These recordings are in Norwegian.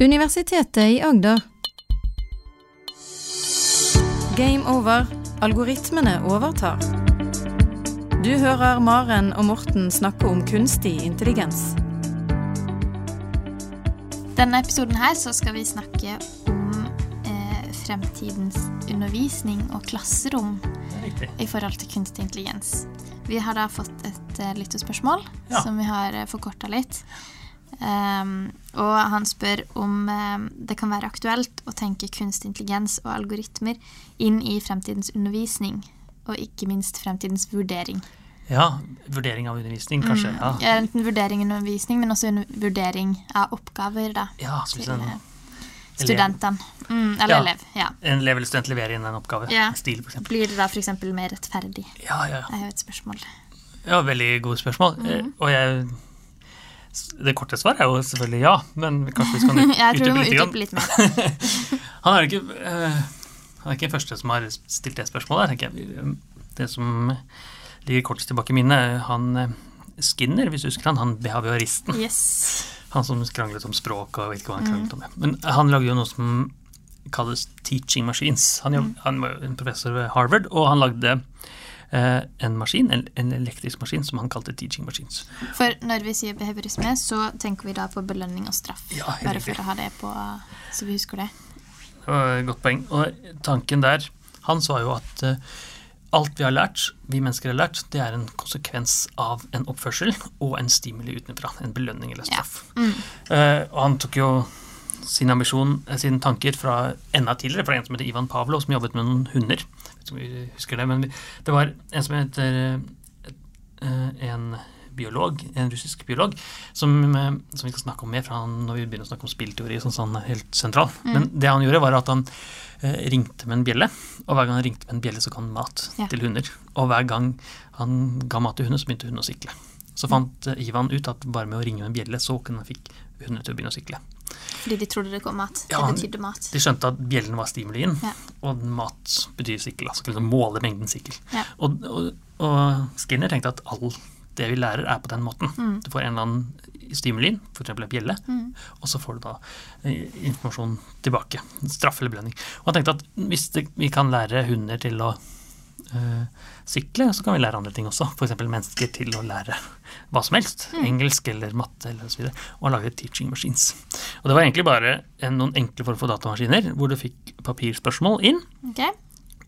Universitetet i Agder. Game over. Algoritmene overtar. Du hører Maren og Morten snakke om kunstig intelligens. Denne episoden her så skal vi snakke om eh, fremtidens undervisning og klasserom i forhold til kunstig intelligens. Vi har da fått et eh, lyttespørsmål Ja. som vi har eh, forkorta litt. Um, og han spør om um, det kan være aktuelt å tenke kunstig intelligens og algoritmer inn i fremtidens undervisning, og ikke minst fremtidens vurdering. Ja, vurdering av undervisning, kanskje. Mm. Ja, Enten vurdering av undervisning, men også vurdering av oppgaver da, ja til eh, studentene. Mm, eller Ja. elev. Ja. en elev eller student leverer inn en oppgave, Ja. stil eksempel. Blir det da f.eks. mer rettferdig? Ja, ja, ja. Det er jo et spørsmål. ja, veldig gode spørsmål. Mm. Eh, Og jeg Det korte svaret er jo selvfølgelig ja, men kanskje vi skal utdype Jeg litt litt mer. Han er ikke uh, Han er ikke den første som har stilt det spørsmålet, tenker jeg. Det som ligger kortest tilbake i minnet, han eh, Skinner, hvis du husker han, han behavioristen. Yes. Han som kranglet om språk og vet ikke hva han Mm. kranglet om. det. Men han lagde jo noe som kalles teaching machines. Han, Mm. han var en professor ved Harvard, og han lagde en maskin, en, elektrisk maskin, som han kalte teaching machines. For når vi sier behaviorisme, så tenker vi da på belønning og straff. Ja, Bare for å ha det på så vi husker det. Godt poeng. Og tanken der hans var jo at eh, alt vi har lært, vi mennesker har lært, det er en konsekvens av en oppførsel og en stimuli utenfra. En belønning eller Ja. straff. Mm. Eh, og han tok jo sin ambisjon, eh, sine tanker fra enda tidligere, fra en som heter Ivan Pavlov, som jobbet med noen hunder. Jeg husker det, men det var en som heter eh, en biolog, en russisk biolog, som, eh, som vi skal snakke om mer fra når vi begynner å snakke om spillteori, sånn sånn helt sentral. Men det han gjorde, var at han ringte med en bjelle, og hver gang han ringte med en bjelle, så ga han mat Ja. til hunder. Og hver gang han ga mat til hunder, så begynte hundene å sykle. Så fant Ivan ut at bare med å ringe med en bjelle, så kunne han fikk hundene til å begynne å sykle. Fordi de trodde det kom mat. Ja, det betydde mat. De skjønte at bjellen var stimulien, Ja. og mat betyr sikkel. Altså kunne måle mengden sikkel. Ja. Og, og, og Skinner tenkte at all det vi lærer, er på den måten. Mm. Du får en eller annen stimulin, f.eks. en bjelle, Mm. og så får du da eh, informasjon tilbake. Straff eller belønning. Og han tenkte at hvis det, vi kan lære hunder til å eh, sykle, så kan vi lære andre ting også. F.eks. mennesker til å lære hva som helst. Mm. Engelsk eller matte eller osv. Og lage teaching machines. Og det var egentlig bare en, noen enkle form for datamaskiner hvor du fikk papirspørsmål inn. Ok?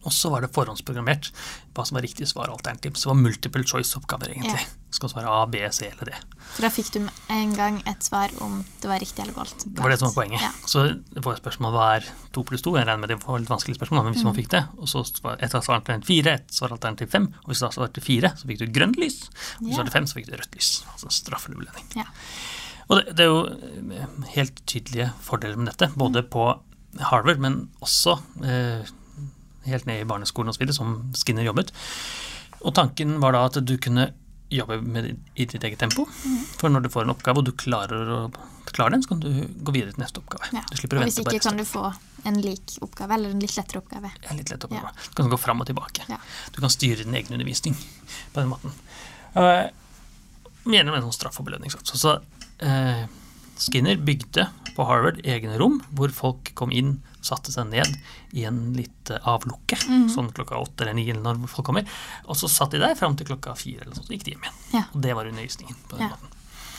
Og så var det forhåndsprogrammert hva som var riktig svar. alternativ. Så det var multiple choice-oppgaver, egentlig. Ja. Skal svare A, B, C eller D. For da fikk du en gang et svar om det var riktig eller galt. Det var det som var poenget. Ja. Så det var et spørsmål hva er to pluss to? Jeg regner med det var litt vanskelig spørsmål, men hvis Mm. man fikk det, og så var et svaralternativ fire, et svaralternativ fem, og hvis du svarte fire, så fikk du grønt lys. Og hvis du svarte fem, så fikk du rødt lys. Altså straff eller. Ja. Og det, det er jo helt tydelige fordeler med dette, både Mm. på Harvard, men også eh, helt ned i barneskolen osv., som Skinner jobbet. Og tanken var da at du kunne jobbe med i ditt eget tempo. Mm. For når du får en oppgave, og du klarer, å, klare den, så kan du gå videre til neste oppgave. Ja. Du slipper å vente Og hvis ikke kan du få en lik oppgave, eller en litt lettere oppgave. Er litt lettere oppgave. Ja. Du kan gå fram og tilbake. Ja. Du kan styre din egen undervisning på den måten. Uh, gjennom en sånn straff og belønning. Så, så uh, Skinner bygde på Harvard egne rom hvor folk kom inn, satte seg ned i en lite avlukke, mm. sånn klokka åtte eller ni når folk kommer, og så satt de der fram til klokka fire, eller sånn, så gikk de hjem igjen. Ja. Og det var undervisningen på den Ja. måten.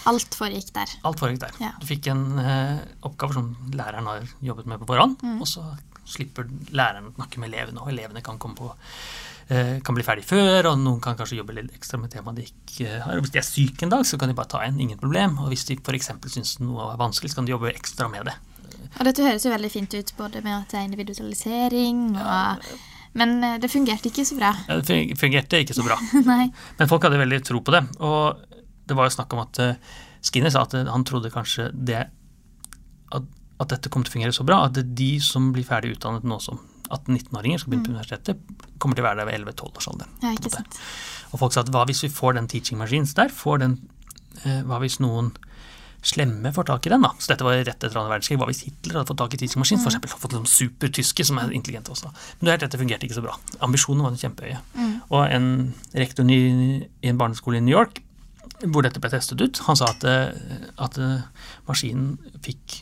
Alt foregikk der. Alt foregikk der. Ja. Du fikk en eh, oppgave som læreren har jobbet med på forhånd, Mm. og så slipper læreren å snakke med elevene, og elevene kan komme på kan bli ferdig før, og noen kan kanskje jobbe litt ekstra med temaet de ikke har. Hvis de er syke en dag, så kan de bare ta en, ingen problem. Og hvis de f.eks. syns noe er vanskelig, så kan de jobbe ekstra med det. Og dette høres jo veldig fint ut, både med at det er individualisering og Men eh, det fungerte ikke så bra. Ja, Det fungerte ikke så bra. Men folk hadde veldig tro på det. Og det var jo snakk om at eh, Skinner sa at eh, han trodde kanskje det at, at dette kom til å fungere så bra, at det er de som blir ferdig utdannet nå som 18-19-åringer, skal begynne på universitetet, kommer til å være der ved 11-12-årsalderen. Ja, ikke sant. Og folk sa at hva hvis vi får den teaching machines der? Får den, eh, hva hvis noen slemme får tak i den, da? Så dette var rett etter andre verdenskrig. Hva hvis Hitler hadde fått tak i machines? For eksempel, fått liksom supertyske som er intelligente også. Men det er helt rett, det fungerte ikke så bra. Ambisjonene var kjempehøye. Mm. Og en rektor i, i en barneskole i New York hvor dette ble testet ut. Han sa at, eh, at eh, maskinen fikk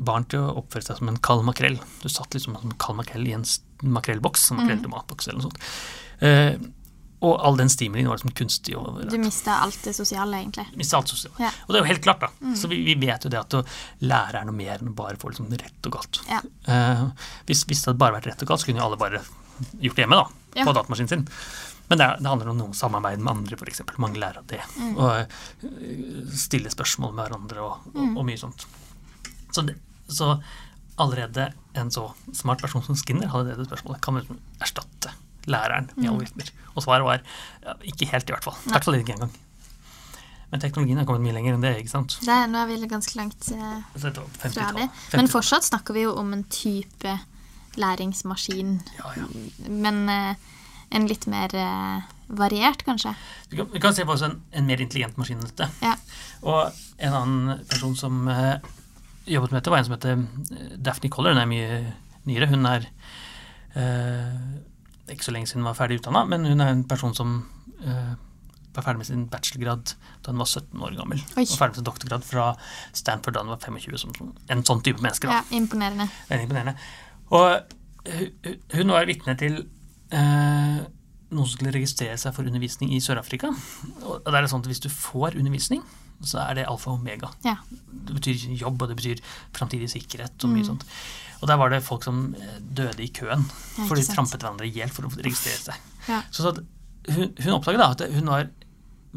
barn til å oppføre seg som en kald makrell. Du satt liksom som en kald makrell i en makrellboks, en makrelltomatboks eller noe sånt. Eh, og all den stimulien var liksom kunstig. Og, Du mista alt det sosiale, egentlig. Mistet alt sosiale. Ja. Og det er jo helt klart, da. Så vi, vi vet jo det at å lære er noe mer enn å bare få liksom rett og galt. Ja. Eh, hvis, hvis det hadde bare vært rett og galt, så kunne jo alle bare gjort det hjemme, da. Ja. På datamaskinen sin. Men det, det handler om noe samarbeid med andre, f.eks. Mange lærer av det. Mm. Og eh, stille spørsmål med hverandre og, og, Mm. og mye sånt. Så, det, så allerede en så smart person som Skinner hadde det spørsmålet. Kan liksom erstatte læreren med Mm. algoritmer? Og svaret var ja, ikke helt, i hvert fall. I hvert fall ikke engang. Men teknologien har kommet mye lenger enn det. ikke sant? Det, er- nå er vi ganske langt eh, fra 50-tallet. det. Men fortsatt snakker vi jo om en type læringsmaskin. Ja, ja. Men eh, en litt mer eh, variert, kanskje. Vi kan, vi kan se på en, en mer intelligent maskin enn dette. Ja. Og en annen person som eh, jobbet med dette, var en som heter eh, Daphne Coller. Hun er mye nyere. Hun er eh, ikke så lenge siden hun var ferdig utdanna, men hun er en person som eh, var ferdig med sin bachelorgrad da hun var 17 år gammel. Oi. Og ferdig med sin doktorgrad fra Stanford da hun var 25. Som, som en sånn type menneske. da. ja, imponerende. Veldig imponerende. Og hu- hun var vitne til eh, noen som skulle registrere seg for undervisning i Sør-Afrika. Og det er sånn at hvis du får undervisning, så er det alfa og omega. Ja. Det betyr jobb, og det betyr framtidig sikkerhet og mye Mm. sånt. Og der var det folk som eh, døde i køen, Ja, for de trampet hverandre i hjel for å registrere seg. Ja. Så, hun, hun oppdaget da at hun var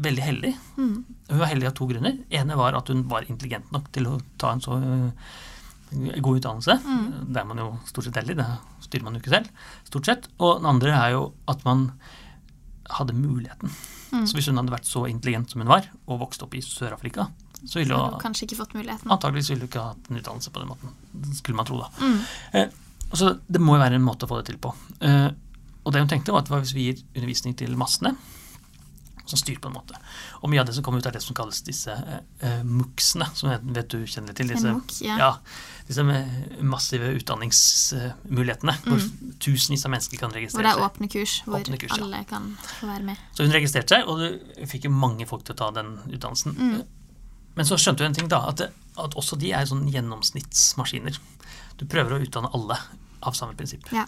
veldig heldig. Mm. Hun var heldig av to grunner. ene var at hun var intelligent nok til å ta en så øh, god utdannelse. Mm. Det er man jo stort sett heldig, det styrer man jo ikke selv. stort sett. Og den andre er jo at man hadde muligheten. Mm. Så hvis hun hadde vært så intelligent som hun var, og vokst opp i Sør-Afrika, så ville hun kanskje ikke fått muligheten. Antakeligvis ville hun ikke hatt en utdannelse på den måten. Skulle man tro, da. Mm. Eh, så det må jo være en måte å få det til på. Eh, og det hun tenkte, var at hvis vi gir undervisning til massene, som styrer på en måte. Og mye av det som kommer ut, er det som kalles disse eh, eh, MOOC-ene, som jeg vet du kjenner til. Disse, MOOC, ja. disse massive utdanningsmulighetene, hvor tusenvis av mennesker kan registrere seg. Hvor det er åpne kurs, hvor Åpne kurs, ja. alle kan få være med. Så hun registrerte seg, og du fikk jo mange folk til å ta den utdannelsen. Mm. Men så skjønte du en ting, da, at, at også de er sånn gjennomsnittsmaskiner. Du prøver å utdanne alle av samme prinsipp. Ja.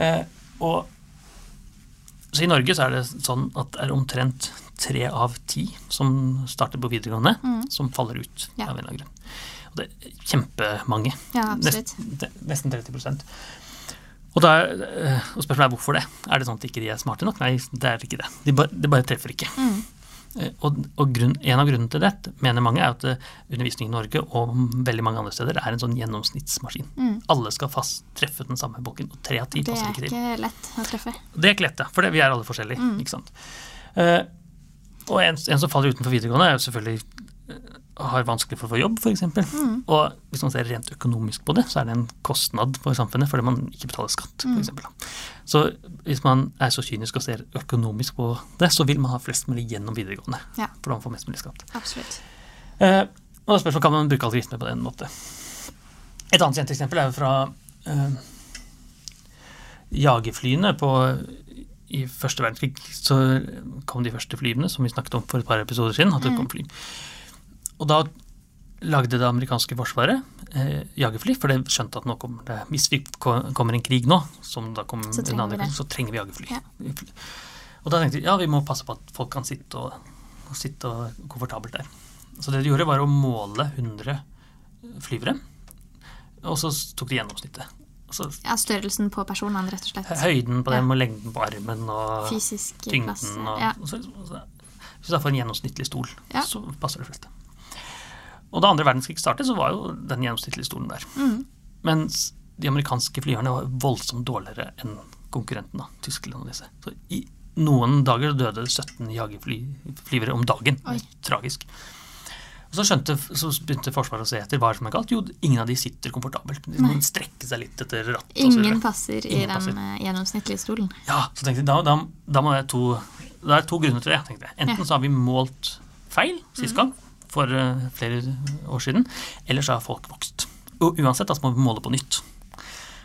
Eh, og så I Norge så er det sånn at det er omtrent tre av ti som starter på videregående, Mm. som faller ut Ja. av en eller annen. Og det er kjempemange. Ja, absolutt. Det- nesten 30% og, da, er, eh, og spørsmålet er hvorfor det. Er det sånn at ikke de er smarte nok? Nei, det er ikke det. De bare, det bare treffer ikke. Mm. Eh, Og, og grunn, en av grunnene til det, mener mange, er at eh, undervisning i Norge og veldig mange andre steder er en sånn gjennomsnittsmaskin. Mm. Alle skal fast treffe den samme boken, og tre av ti passer er ikke til. Det er ikke lett å treffe. Det er ikke lett, ja, for det, vi er alle forskjellige. Mm. ikke sant? Uh, og en, en som faller utenfor videregående, er jo selvfølgelig har vanskelig for å få jobb, f.eks. Mm. Og hvis man ser rent økonomisk på det, så er det en kostnad for samfunnet fordi man ikke betaler skatt, Mm. eksempel. Så hvis man er så kynisk og ser økonomisk på det, så vil man ha flest mulig gjennom videregående. Ja. For da man får mest mulig skatt. Absolutt. Eh, og da spørs om kan man bruke algoritmer på den måten. Et annet kjent eksempel er jo fra eh, jagerflyene på i første verdenskrig så kom de første flyene, som vi snakket om for et par episoder siden. at det kom fly. Og da lagde det amerikanske forsvaret eh, jagerfly, for det skjønte at nå kommer det Hvis vi kommer en krig nå, som da kom Så en annen vi krig, så trenger vi jagerfly. Ja. Og da tenkte de ja, vi må passe på at folk kan sitte og, og sitte og komfortabelt der. Så det de gjorde, var å måle 100 flyvere, og så tok de gjennomsnittet. Så Ja, størrelsen på personene, rett og slett. høyden på Ja. og lengden på armen og Fysisk tyngden. plass. Og, Ja. og så, så, hvis du får en gjennomsnittlig stol, så passer det fleste. Og da andre verdenskrig startet, så var jo den gjennomsnittlige stolen der. Mm. Mens de amerikanske flyerne var voldsomt dårligere enn konkurrenten, da, Tyskland og disse. Så i noen dager døde 17 jagerflyvere om dagen. Oi. Tragisk. Og så, skjønte, så begynte Forsvaret å se etter hva som er galt. Jo, ingen av de sitter komfortabelt. De må strekke seg litt etter rattet. Ingen passer. Ingen i den passer. eh, gjennomsnittlige stolen. Ja, så tenkte jeg, da, da, da må det to Det er to grunner til det. tenkte jeg. Enten Ja. så har vi målt feil sist gang, for eh, flere år siden, Ellers har folk vokst. Og uansett, da så må vi måle på nytt.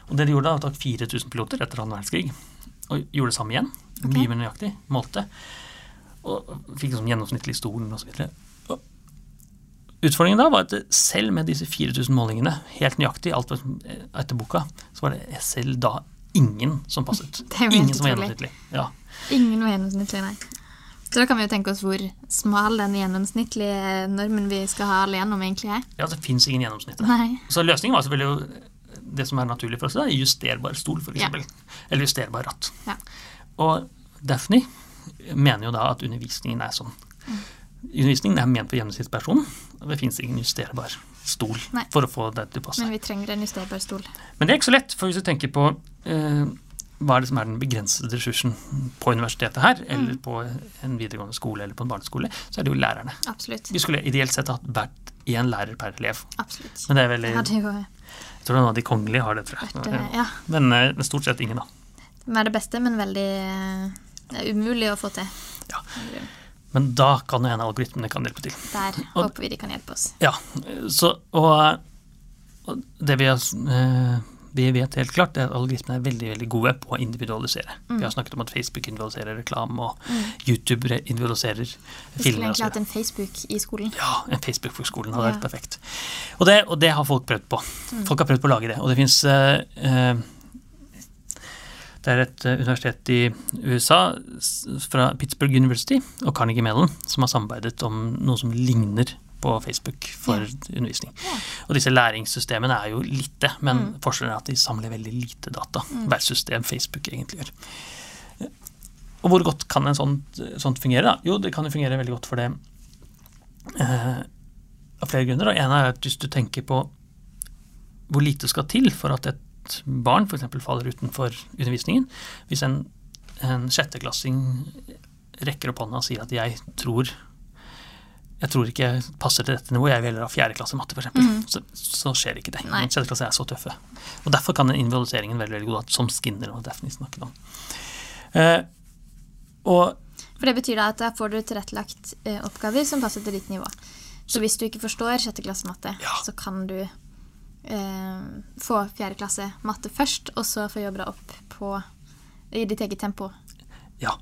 Og det de gjorde da, var å ta 4000 piloter etter annen verdenskrig, og gjorde det samme igjen. Okay. Mye mer nøyaktig. Målte. og fikk liksom gjennomsnittlig stolen osv. Utfordringen da var at selv med disse 4000 målingene, helt nøyaktig alt etter boka, så var det selv da ingen som passet. Ingen som var gjennomsnittlig. Ja. Ingen var gjennomsnittlig, nei. Så da kan vi jo tenke oss hvor smal den gjennomsnittlige normen vi skal ha alle gjennom, egentlig er. ja, det fins ingen gjennomsnitt. Nei. Så løsningen var selvfølgelig jo det som er naturlig for oss, da, justerbar stol, f.eks. Ja. Eller justerbar ratt. Ja. Og Daphne mener jo da at undervisningen er sånn. Mm. Undervisningen er ment for gjennomsnittspersonen, og det fins ingen justerbar stol Nei. for å få det til å passe. Men vi trenger en justerbar stol. Men det er ikke så lett, for hvis du tenker på eh, hva er det som er den begrensede ressursen på universitetet her, Mm. eller på en videregående skole eller på en barneskole, så er det jo lærerne. Absolutt. Vi skulle ideelt sett hatt hvert én lærer per elev. Absolutt. Men det er veldig, Det hadde jeg tror noen av de kongelige har det, tror jeg. eh, Ja. Men eh, men stort sett ingen, da. Det er det beste, men veldig eh, det er umulig å få til. Ja. Men da kan jo av algoritmene kan hjelpe til. Der Og- håper vi de kan hjelpe oss. Ja, så, og, og det vi, har, eh, vi vet helt klart, er at algoritmene er veldig veldig gode på å individualisere. Mm. Vi har snakket om at Facebook individualiserer reklame, og YouTube individualiserer filmer. Vi skulle egentlig hatt en Facebook i skolen. Ja, en Facebook for skolen hadde vært perfekt. Og det, og det har folk prøvd på. Folk har prøvd på å lage det. Og det fins Det er et eh, universitet i USA, fra Pittsburgh University og Carnegie Mellon, som har samarbeidet om noe som ligner på Facebook for undervisning. Og disse læringssystemene er jo lite, men forskjellen er at de samler veldig lite data hver system Facebook egentlig gjør. Og hvor godt kan en sånt, sånt fungere? da? Jo, det kan jo fungere veldig godt for det eh, av flere grunner. Og en er at hvis du tenker på hvor lite skal til for at et barn f.eks. faller utenfor undervisningen. Hvis en, en sjetteklassing rekker opp hånda og sier at jeg tror jeg tror ikke jeg passer til dette nivået, jeg velger av fjerde klasse matte f.eks., mm. så, så skjer ikke det. Nei. Sjette klasse er så tøffe. Og Derfor kan den individualiseringen være veldig god, som Skinner og Daphne snakket om. Eh, og For det betyr da at da får du tilrettelagt eh, oppgaver som passer til ditt nivå. Så hvis du ikke forstår sjette klasse matte, Ja. så kan du eh, få fjerde klasse matte først, og så få jobba opp på i ditt eget tempo. Ja.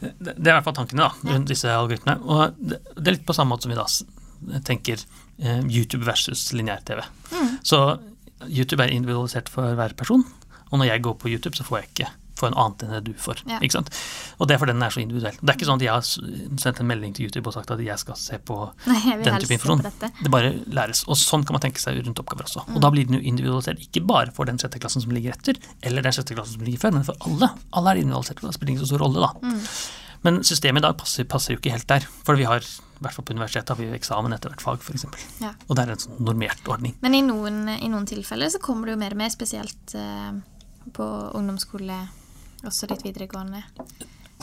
Det, det er i hvert fall tankene da, rundt disse algoritmene. Og det, det er litt på samme måte som vi da tenker eh, YouTube versus lineær-TV. Så YouTube er individualisert for hver person, og når jeg går på YouTube, så får jeg ikke får en annet enn det du får. Ja. Ikke sant? Og det er fordi den er så individuell. Det er ikke sånn at jeg har sendt en melding til YouTube og sagt at jeg skal se på Nei, den type informasjon. Det bare læres. Og sånn kan man tenke seg rundt oppgaver også. Og da blir den jo individualisert ikke bare for den sjette klassen som ligger etter, eller den sjette klassen som ligger før, men for alle. Alle er individualisert, og det spiller ingen så stor rolle, da. Men systemet i dag passer, passer jo ikke helt der. For vi har, i hvert fall på universitetet, har vi eksamen etter hvert fag, f.eks. Ja. Og det er en sånn normert ordning. Men i noen, i noen tilfeller så kommer det jo mer og mer, spesielt eh, på ungdomsskole, også litt videregående.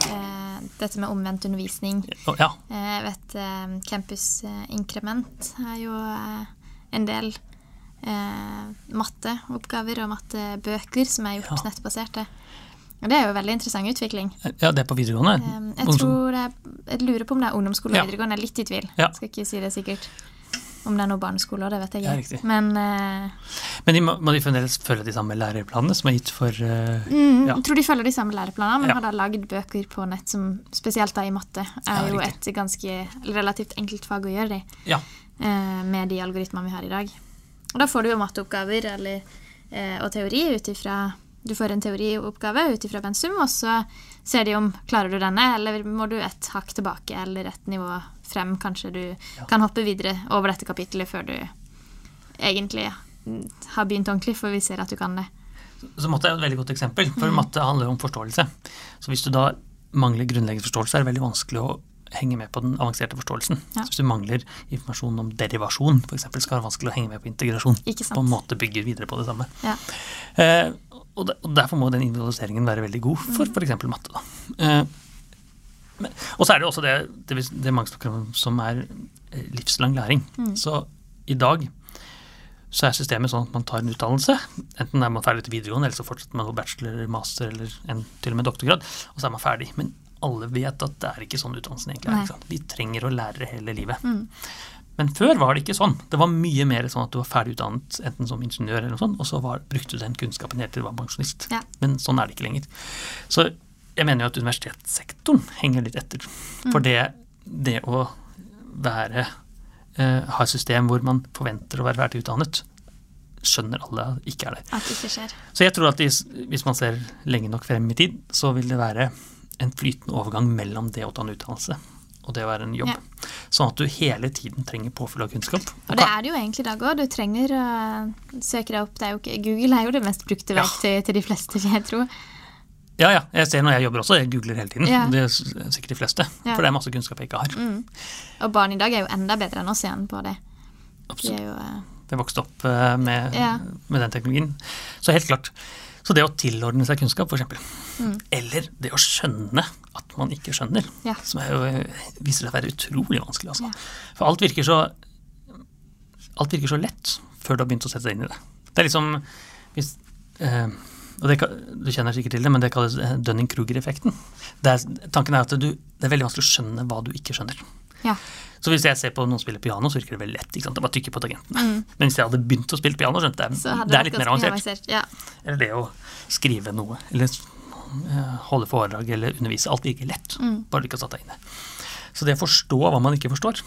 Eh, dette med omvendt undervisning. Ja, Eh, Jeg vet eh, Campus Inkrement er jo eh, en del eh, matteoppgaver og mattebøker som er gjort Ja. nettbaserte. Og det er jo veldig interessant utvikling. ja, det er på videregående. Jeg, tror det er, jeg lurer på om det er ungdomsskole og Ja. videregående. Jeg er litt i tvil. Ja. Skal ikke si det sikkert. Om det er noe barneskole det vet jeg ikke. Ja, Men uh, Men de må, må de fremdeles følge de samme læreplanene som er gitt for uh, mm, Ja. jeg tror de følger de samme læreplanene, men Ja. har da lagd bøker på nett som spesielt da i matte Ja, er jo et ganske relativt enkelt fag å gjøre det i. Ja. eh, med de algoritmene vi har i dag. Og da får du jo matteoppgaver eller, og teori ut ifra Du får en teorioppgave ut ifra pensum, og så ser de om klarer du denne, eller må du et hakk tilbake eller et nivå frem. Kanskje du kan hoppe videre over dette kapittelet før du egentlig mm, har begynt ordentlig, for vi ser at du kan det. Så matte er et veldig godt eksempel, Mm. for matte handler om forståelse. Så hvis du da mangler grunnleggende forståelse, er det veldig vanskelig å henge med på den avanserte forståelsen. Ja. Så hvis du mangler informasjon om derivasjon, f.eks., så kan det være vanskelig å henge med på integrasjon. Ikke sant. På en måte bygger videre på det samme. Ja. Eh, og, der, og derfor må den individualiseringen være veldig god for Mm. f.eks. matte. Da. Eh, og så er det også det, det, det mange snakker om som er eh, livslang læring. Mm. Så i dag så er systemet sånn at man tar en utdannelse. Enten er man ferdig til videregående, eller så fortsetter man på bachelor, master eller en, til og med doktorgrad, og så er man ferdig. Men alle vet at det er ikke sånn utdannelsen egentlig er. Ikke? Vi trenger å lære hele livet. Mm. Men før var det ikke sånn. Det var mye mer sånn at du var ferdig utdannet enten som ingeniør eller noe sånt, og så var, brukte du den kunnskapen helt til du var pensjonist. Ja. Men sånn er det ikke lenger. Så jeg mener jo at universitetssektoren henger litt etter. For det, det å være eh, ha et system hvor man forventer å være ferdig utdannet, skjønner alle ikke er det. At det ikke skjer. Så jeg tror at hvis, hvis man ser lenge nok frem i tid, så vil det være en flytende overgang mellom det å ta en utdannelse og det å være en jobb. Ja. Sånn at du hele tiden trenger påfyll av kunnskap. Og det er det jo egentlig i dag òg. Du trenger å søke deg opp. Det er jo ikke, Google er jo det mest brukte Ja. til de fleste, vil jeg tro. Ja, ja. Jeg ser når jeg jobber også, jeg googler hele tiden. Ja. Det er sikkert de fleste. Ja. For det er masse kunnskap jeg ikke har. Mm. Og barn i dag er jo enda bedre enn oss igjen på det. De Absolutt. er jo eh, Jeg vokste opp eh, med, Ja. med den teknologien. Så helt klart. Så det å tilordne seg kunnskap, f.eks. Mm. Eller det å skjønne at man ikke skjønner, som er jo, viser seg å være utrolig vanskelig. Altså. For alt virker, så, alt virker så lett før du har begynt å sette deg inn i det. Det er liksom hvis, eh, og det, Du kjenner sikkert til det, men det kalles eh, Dunning-Kruger-effekten. Er- Tanken er at du, det er veldig vanskelig å skjønne hva du ikke skjønner. Ja. Så hvis jeg ser på noen spille piano, så virker det veldig lett. ikke sant? Det bare trykker på tangentene. Mm. Men hvis jeg hadde begynt å spille piano, skjønte jeg det, det er litt mer avansert. Ja. Eller det å skrive noe, eller eh, holde foredrag eller undervise. Alt virker lett, Mm. bare du ikke har satt deg inn i. Så det å forstå hva man ikke forstår,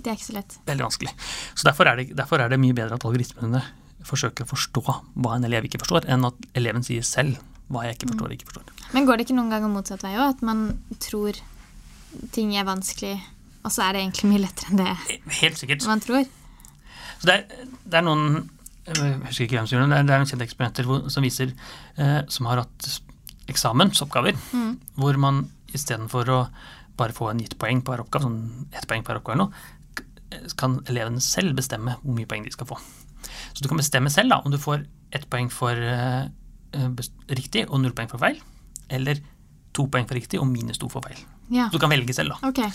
Det er ikke så lett. veldig vanskelig. Så derfor er, det, derfor er det mye bedre at algoritmene forsøker å forstå hva en elev ikke forstår, enn at eleven sier selv hva jeg ikke forstår og ikke forstår. Men går det ikke noen ganger motsatt vei òg? At man tror ting er vanskelig, og så er det egentlig mye lettere enn det Helt sikkert. man tror? Så det er, det er noen jeg husker ikke hvem som gjør det, men det er noen kjente eksperimenter hvor, som viser eh, som har hatt eksamensoppgaver, Mm. hvor man istedenfor å bare få en gitt poeng på hver oppgave, sånn ett poeng per oppgave eller noe, kan elevene selv bestemme hvor mye poeng de skal få. Så du kan bestemme selv da, om du får ett poeng for eh, eh, riktig og null poeng for feil, eller to poeng for riktig og minus to for feil. Ja. Så du kan velge selv, da. Okay.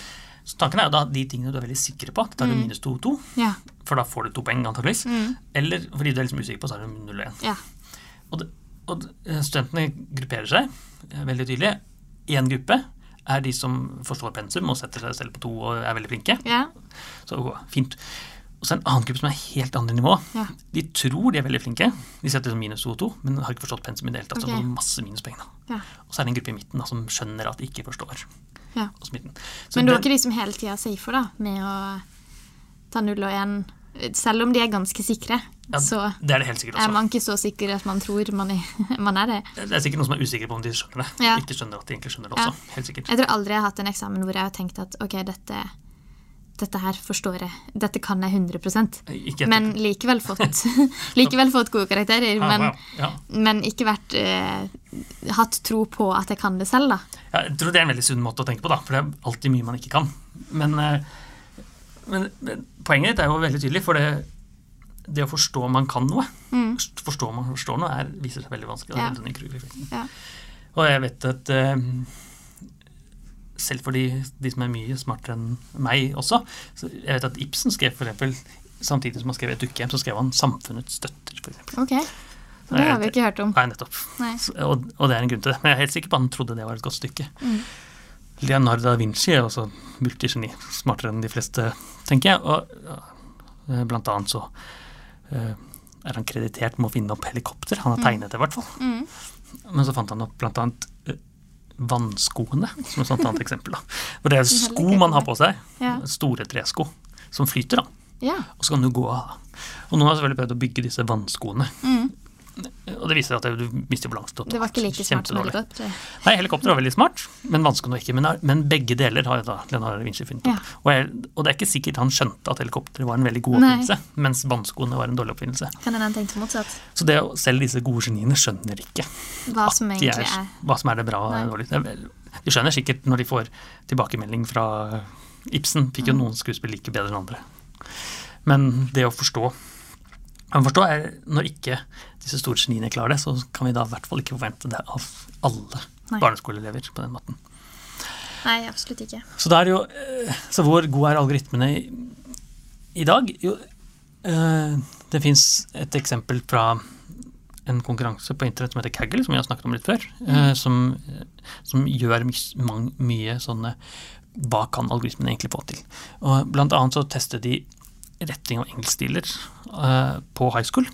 Så tanken er jo da de tingene du er veldig sikre på, da tar du Mm. minus to og to, Ja. for da får du to poeng antakeligvis. Mm. Eller fordi du er liksom usikker på, så er det null og én. Ja. Og, det, og eh, studentene grupperer seg veldig tydelig. Én gruppe er de som forstår pensum og setter seg selv på to og er veldig flinke. ja. Så fint. Og så er det en annen gruppe som er helt andre nivå. Ja. De tror de er veldig flinke, de setter som minus to og to, men har ikke forstått pensum i det hele tatt. Så får masse minuspoeng. ja. Og så er det en gruppe i midten da, som skjønner at de ikke forstår. ja. Så Men er den- ikke de som hele tida safer, da, med å ta 0 og 1, Selv om de er ganske sikre, ja, så det er det helt sikkert er man ikke så sikker at man tror man er, man er det. Det er sikkert noen som er usikre på om de skjønner det. Ja. Ikke skjønner at de egentlig skjønner det Ja. også. Helt sikkert. Jeg tror aldri jeg har hatt en eksamen hvor jeg har tenkt at ok, dette, dette her forstår jeg, dette kan jeg 100 Ikke Men likevel fått, likevel fått gode karakterer. Ja, Men, wow. ja. men ikke vært eh, hatt tro på at jeg kan det selv, da. Ja, jeg tror det er en veldig sunn måte å tenke på, da, for det er alltid mye man ikke kan. Men, eh, men, men poenget ditt er jo veldig tydelig, for det, det å forstå man kan noe, Mm. forstå man forstår noe, er, viser seg veldig vanskelig. Ja. Og jeg vet at eh, selv for de, de som er mye smartere enn meg også, så jeg vet at Ibsen skrev for eksempel, samtidig som han skrev Et dukkehjem, så skrev han 'Samfunnets støtter'. For eksempel. Ok. Det har vi ikke hørt om. Nei, nettopp. Nei. Så, og, og det er en grunn til det. Men jeg er helt sikker på at han trodde det var et godt stykke. Mm. Leonardo da Vinci er også multigeni, smartere enn de fleste, tenker jeg. Og blant annet så uh, er han kreditert med å finne opp helikopter. Han har tegnet det, i hvert fall. Mm. Men så fant han opp blant annet eh, vannskoene, som et sånt annet eksempel. da. For det er sko man har på seg, Ja. store tresko, som flyter, da. Ja. Og så kan du gå av. Og noen har selvfølgelig prøvd å bygge disse vannskoene. Mm. Og det viser at du mister balansen. Det var ikke like smart som helikopter. Nei, helikopter var veldig smart, men vanskelig nok ikke. Men, men begge deler har da Leonardo da Vinci funnet opp. Og, jeg, og det er ikke sikkert han skjønte at helikopteret var en veldig god Nei. oppfinnelse, mens vannskoene var en dårlig oppfinnelse. Kan han tenkte motsatt. Så det, selv disse gode geniene skjønner ikke Hva som egentlig er, er hva som er det bra og Nei. dårlige. De skjønner sikkert når de får tilbakemelding fra Ibsen. Fikk jo Mm. noen skuespill like bedre enn andre. Men det å forstå Men forstå er Når ikke disse store geniene klarer det, så kan vi da i hvert fall ikke forvente det av alle Nei. barneskoleelever på den måten. Nei, absolutt ikke. Så, jo, eh, så hvor gode er algoritmene i, i dag? Jo, øh, det fins et eksempel fra en konkurranse på internett som heter Kaggle, som vi har snakket om litt før, eh, som, eh, som gjør my, mang- mye sånne Hva kan algoritmene egentlig få til? Og blant annet så testet de retting av engelskstiler øh, på high school.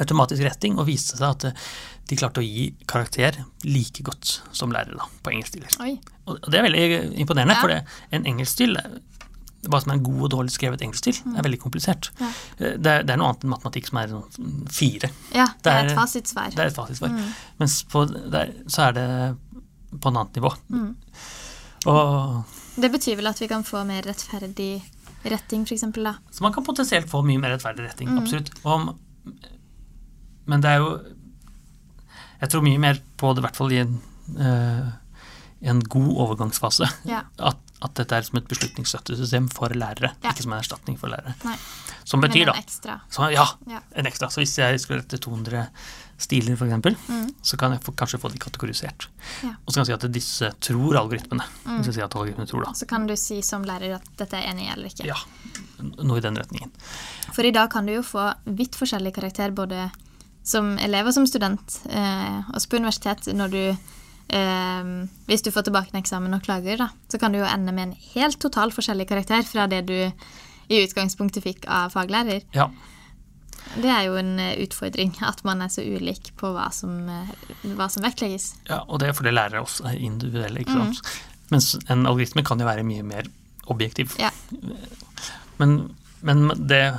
Automatisk retting, og viste seg at eh, de klarte å gi karakter like godt som lærere da, på engelskstiler. Oi. Og det er veldig imponerende, Ja. for det, en engelskstil hva som er en god og dårlig skrevet engelskstil, er veldig komplisert. Ja. Eh, Det, er, det er noe annet enn matematikk som er sånn fire. Ja, det er et fasitsvar. Det er et fasitsvar. Mens på, der, så er det på en annet nivå. Og, Det betyr vel at vi kan få mer rettferdig retting, da. så man kan potensielt få mye mer rettferdig retting, absolutt. Og, men det er jo Jeg tror mye mer på det, i hvert fall i en, uh, en god overgangsfase. Ja. At, at dette er som et beslutningsstøttesystem for lærere, Ja. ikke som en erstatning for lærere. Nei. Som betyr, da ekstra. så, ja, Ja. en ekstra. Så hvis jeg skulle rette 200 stiler, eksempel, Mm. så kan jeg få, kanskje få de kategorisert. Ja. Og så kan jeg si at disse tror algoritmene. Jeg sier at algoritmene tror. Så kan du si som lærer at dette er enig i eller ikke. Ja, noe i den retningen. For i dag kan du jo få vidt forskjellig karakter både som elev og som student. Eh, også på universitet, når du eh, Hvis du får tilbake en eksamen og klager, da, så kan du jo ende med en helt totalt forskjellig karakter fra det du i utgangspunktet fikk av faglærer. Ja. Det er jo en eh, utfordring, at man er så ulik på hva som, eh, hva som vektlegges. ja, og det er fordi lærere også er individuelle, ikke Mm. Mens en algoritme kan jo være mye mer objektiv. Ja. Men, men det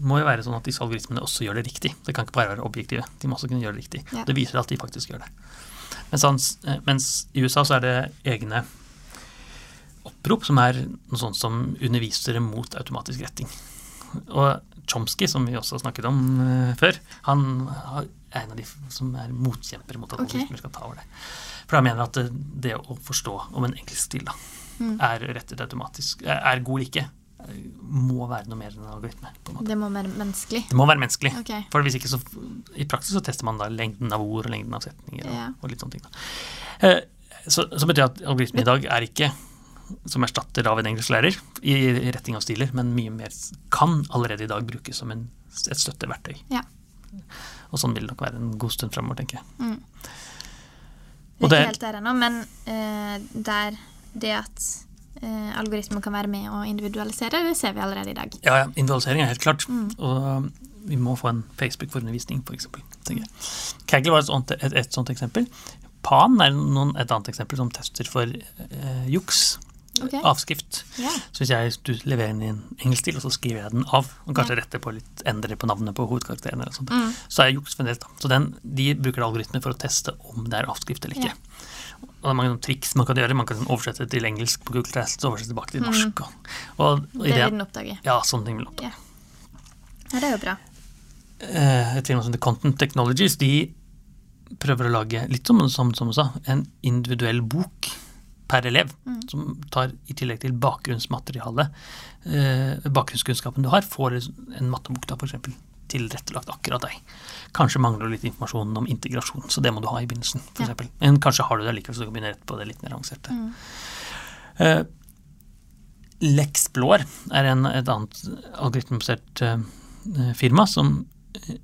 må jo være sånn at disse algoritmene også gjør det riktig. Det kan ikke bare være objektive, de må også kunne gjøre det riktig. Ja. Det viser at de faktisk gjør det. Mens, hans, eh, mens i USA så er det egne opprop som er noe sånt som undervisere mot automatisk retting. Og Chomsky, som vi også har snakket om eh, før, han er en av de som er motkjempere mot at algoritmer okay. skal ta over det. For han mener at det, det å forstå om en enkeltstil da, Mm. er rettet automatisk, er god eller ikke, må være noe mer enn en algoritme. en. Det må være menneskelig. Det må være menneskelig. Okay. For hvis ikke så, I praksis så tester man da lengden av ord og lengden av setninger. Ja. og litt sånne ting. Eh, Så, så betyr det at algoritmen i dag er ikke som erstatter av en engelsklærer i i retting av stiler, men mye mer kan allerede i dag brukes som en, et støtteverktøy. Ja. Og sånn vil det nok være en god stund fremover, tenker jeg. Mm. Det er ikke helt der ennå, men uh, der det at algoritmer kan være med å individualisere, det ser vi allerede i dag. Ja, ja, individualisering er helt klart. Mm. Og um, vi må få en Facebook for undervisning, f.eks. Kaggle var et sånt, et, et sånt eksempel. Pan er noen, et annet eksempel som tester for eh, juks. Okay. Avskrift. Yeah. Så hvis jeg du leverer inn i en engelsk stil, og så skriver jeg den av, og kanskje yeah. retter på litt, endrer på navnet på hovedkarakteren, Mm. så er juks fremdeles. da. Så den, de bruker algoritmer for å teste om det er avskrift eller ikke. Ja. Og det er mange triks man kan gjøre. Man kan oversette til engelsk på Google Translate, oversette tilbake til norsk. Og, og, og Mm. Det vil den oppdage. ja, sånne ting vil opp. Ja. ja, det er jo bra. Eh, et firma som heter Content Technologies, de prøver å lage, litt som, som, som sa, en individuell bok per elev, Mm. som tar i tillegg til bakgrunnsmaterialet, eh, bakgrunnskunnskapen du har, får en mattebok da, eksempel, tilrettelagt akkurat deg. Kanskje mangler du litt informasjon om integrasjon, så det må du ha i begynnelsen, for Ja. eksempel. Men kanskje har du det likevel, så du kan begynne rett på det litt mer avanserte. Mm. Uh, Lexplore er en, et annet algoritmebasert uh, firma som uh,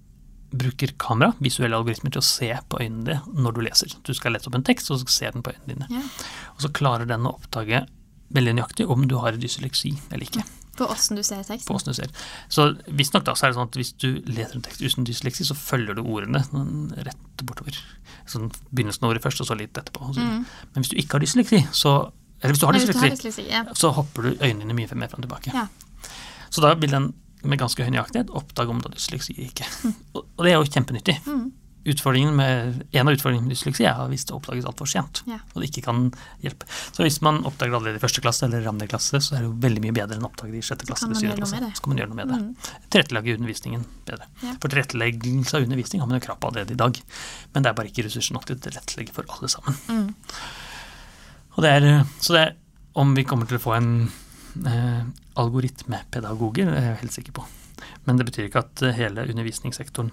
bruker kamera, visuelle algoritmer, til å se på øynene dine når du leser. Du skal lese opp en tekst, og så ser den på øynene dine. Ja. Og så klarer den å oppdage veldig nøyaktig om du har dysleksi eller ikke. På åssen du ser teksten. på du ser. Så visstnok er det sånn at hvis du leser en tekst uten dysleksi, så følger du ordene sånn rett bortover. Sånn begynnelsen av ordet først, og så litt etterpå. Mm. Men hvis du ikke har dysleksi, så Eller hvis du har dysleksi, dysleksi, ja. så hopper du øynene dine mye mer fram og tilbake. Ja. Så da vil den med ganske høy nøyaktighet oppdage om du har dysleksi eller ikke. Og, og det er jo kjempenyttig. Mm. Utfordringen med, en av utfordringene med dysleksi er hvis det oppdages altfor sent. Ja. Og det ikke kan hjelpe. Så hvis man oppdager det allerede i første klasse eller andre klasse, så er det jo veldig mye bedre enn å oppdage det i sjette klasse kan gjøre noe klasse. Så kan man gjøre noe med det. Mm. Tilrettelegge undervisningen bedre. Ja. For tilretteleggelse av undervisning har man jo krav på allerede i dag. Men det er bare ikke ressurser nok til å tilrettelegge for alle sammen. Mm. Det er, så det er, om vi kommer til å få en eh, algoritmepedagoger, er jeg helt sikker på. Men det betyr ikke at eh, hele undervisningssektoren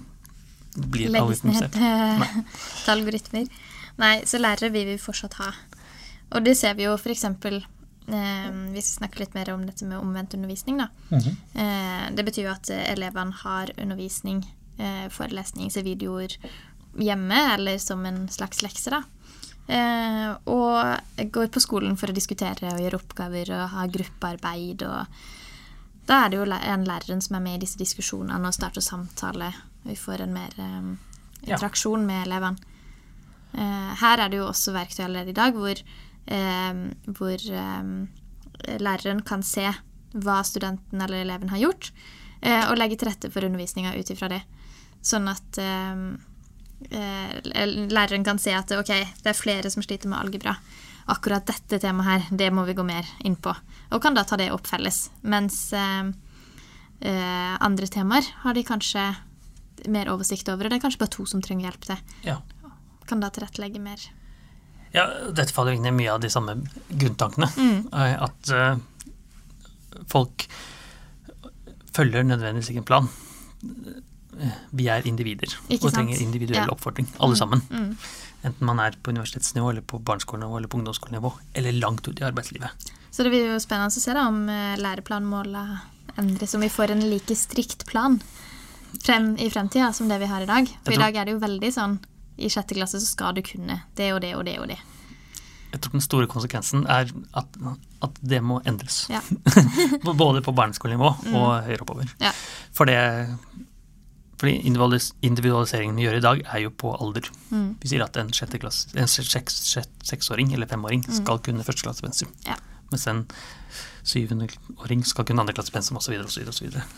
blir Legges ned til, til algoritmer. Nei, så lærere vil vi fortsatt ha. Og det ser vi jo f.eks. Eh, vi snakker litt mer om dette med omvendt undervisning, da. Mhm. Eh, det betyr jo at eh, elevene har undervisning, eh, forelesning, videoer hjemme, eller som en slags lekse, da. Eh, og går på skolen for å diskutere og gjøre oppgaver og ha gruppearbeid og Da er det jo en læreren som er med i disse diskusjonene og starter samtale. Vi får en mer Ja. interaksjon med elevene. Eh, her er det jo også verktøy allerede i dag hvor, eh, hvor eh, læreren kan se hva studenten eller eleven har gjort, eh, og legge til rette for undervisninga ut ifra det. Sånn at læreren kan se at ok, det er flere som sliter med algebra. Akkurat dette temaet her, det må vi gå mer inn på. Og kan da ta det opp felles. Mens andre temaer har de kanskje mer oversikt over, og det er kanskje bare to som trenger hjelp til. Ja. Kan da tilrettelegge mer. Ja, dette faller inn i mye av de samme grunntankene. Mm. Eh, At uh, folk følger nødvendigvis ikke en plan. Eh, Vi er individer og trenger individuell Ja. oppfordring, alle sammen. Mm. Enten man er på universitetsnivå, eller på barneskolenivå, eller på ungdomsskolenivå, eller langt ut i arbeidslivet. Så det blir jo spennende å se da om læreplanmåla endres, om vi får en like strikt plan frem i fremtida som det vi har i dag. For tror, i dag er det jo veldig sånn i sjette klasse så skal du kunne det og det og det og det. Jeg tror den store konsekvensen er at, at det må endres. Ja. Både på barneskolenivå og høyere oppover. Ja. For det fordi individualiseringen vi gjør i dag, er jo på alder. Mm. Vi sier at en, klasse, en seks, seks, seksåring eller femåring skal kunne førsteklassepensum. Mm. Ja. Mens en syvendeåring skal kunne andreklassepensum osv.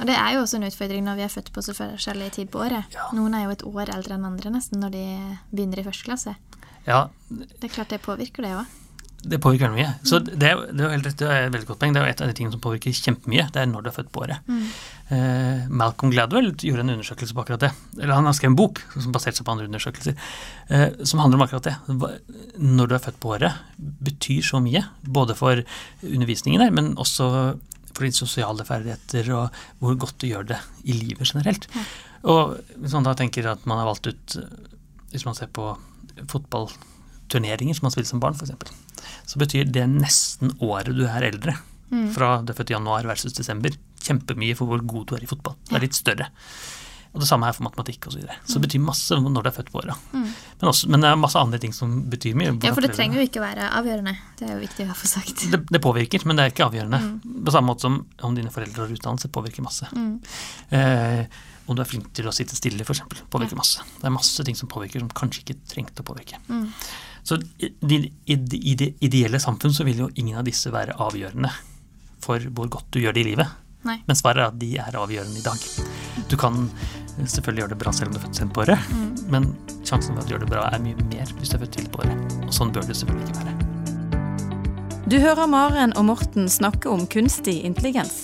det er jo også en utfordring når vi er født på så forskjellig tid på året. Ja. Noen er jo et år eldre enn andre nesten når de begynner i første klasse. Ja, Det er klart det påvirker det òg. Det påvirker veldig mye. Så det, er det er jo helt rett, det er et veldig godt poeng. Det er jo et av de tingene som påvirker kjempemye. Det er når du er født på året. Mm. Eh, Malcolm Gladwell gjorde en undersøkelse på akkurat det. Eller han har skrevet en bok som baserte seg på andre undersøkelser, eh, som handler om akkurat det. Når du er født på året, betyr så mye. Både for undervisningen der, men også for dine sosiale ferdigheter og hvor godt du gjør det i livet generelt. Og hvis man da tenker at man har valgt ut Hvis man ser på fotballturneringer som man spiller som barn, f.eks., så betyr det nesten året du er eldre. Fra du er født i januar versus desember. Kjempemye for hvor god du er i fotball. Det er litt større. Og det samme er for matematikk osv. Så, videre. så det betyr masse når du er født på året. Men, også, men det er masse andre ting som betyr mye. Ja, for det trenger jo ikke være avgjørende. Det er jo viktig å få sagt. det, det påvirker, men det er ikke avgjørende. På samme måte som om dine foreldre har utdannelse, påvirker masse. Eh, om du er flink til å sitte stille, f.eks., påvirker masse. Det er masse ting som påvirker som kanskje ikke trengte å påvirke. Så i i, i det ideelle samfunn så vil jo ingen av disse være avgjørende for hvor godt du gjør det i livet. Nei. Men svaret er at de er avgjørende i dag. Du kan selvfølgelig gjøre det bra selv om du er født sent på året, men sjansen for at du gjør det bra, er mye mer hvis du er født tidlig på året. Og sånn bør det selvfølgelig ikke være. Du hører Maren og Morten snakke om kunstig intelligens.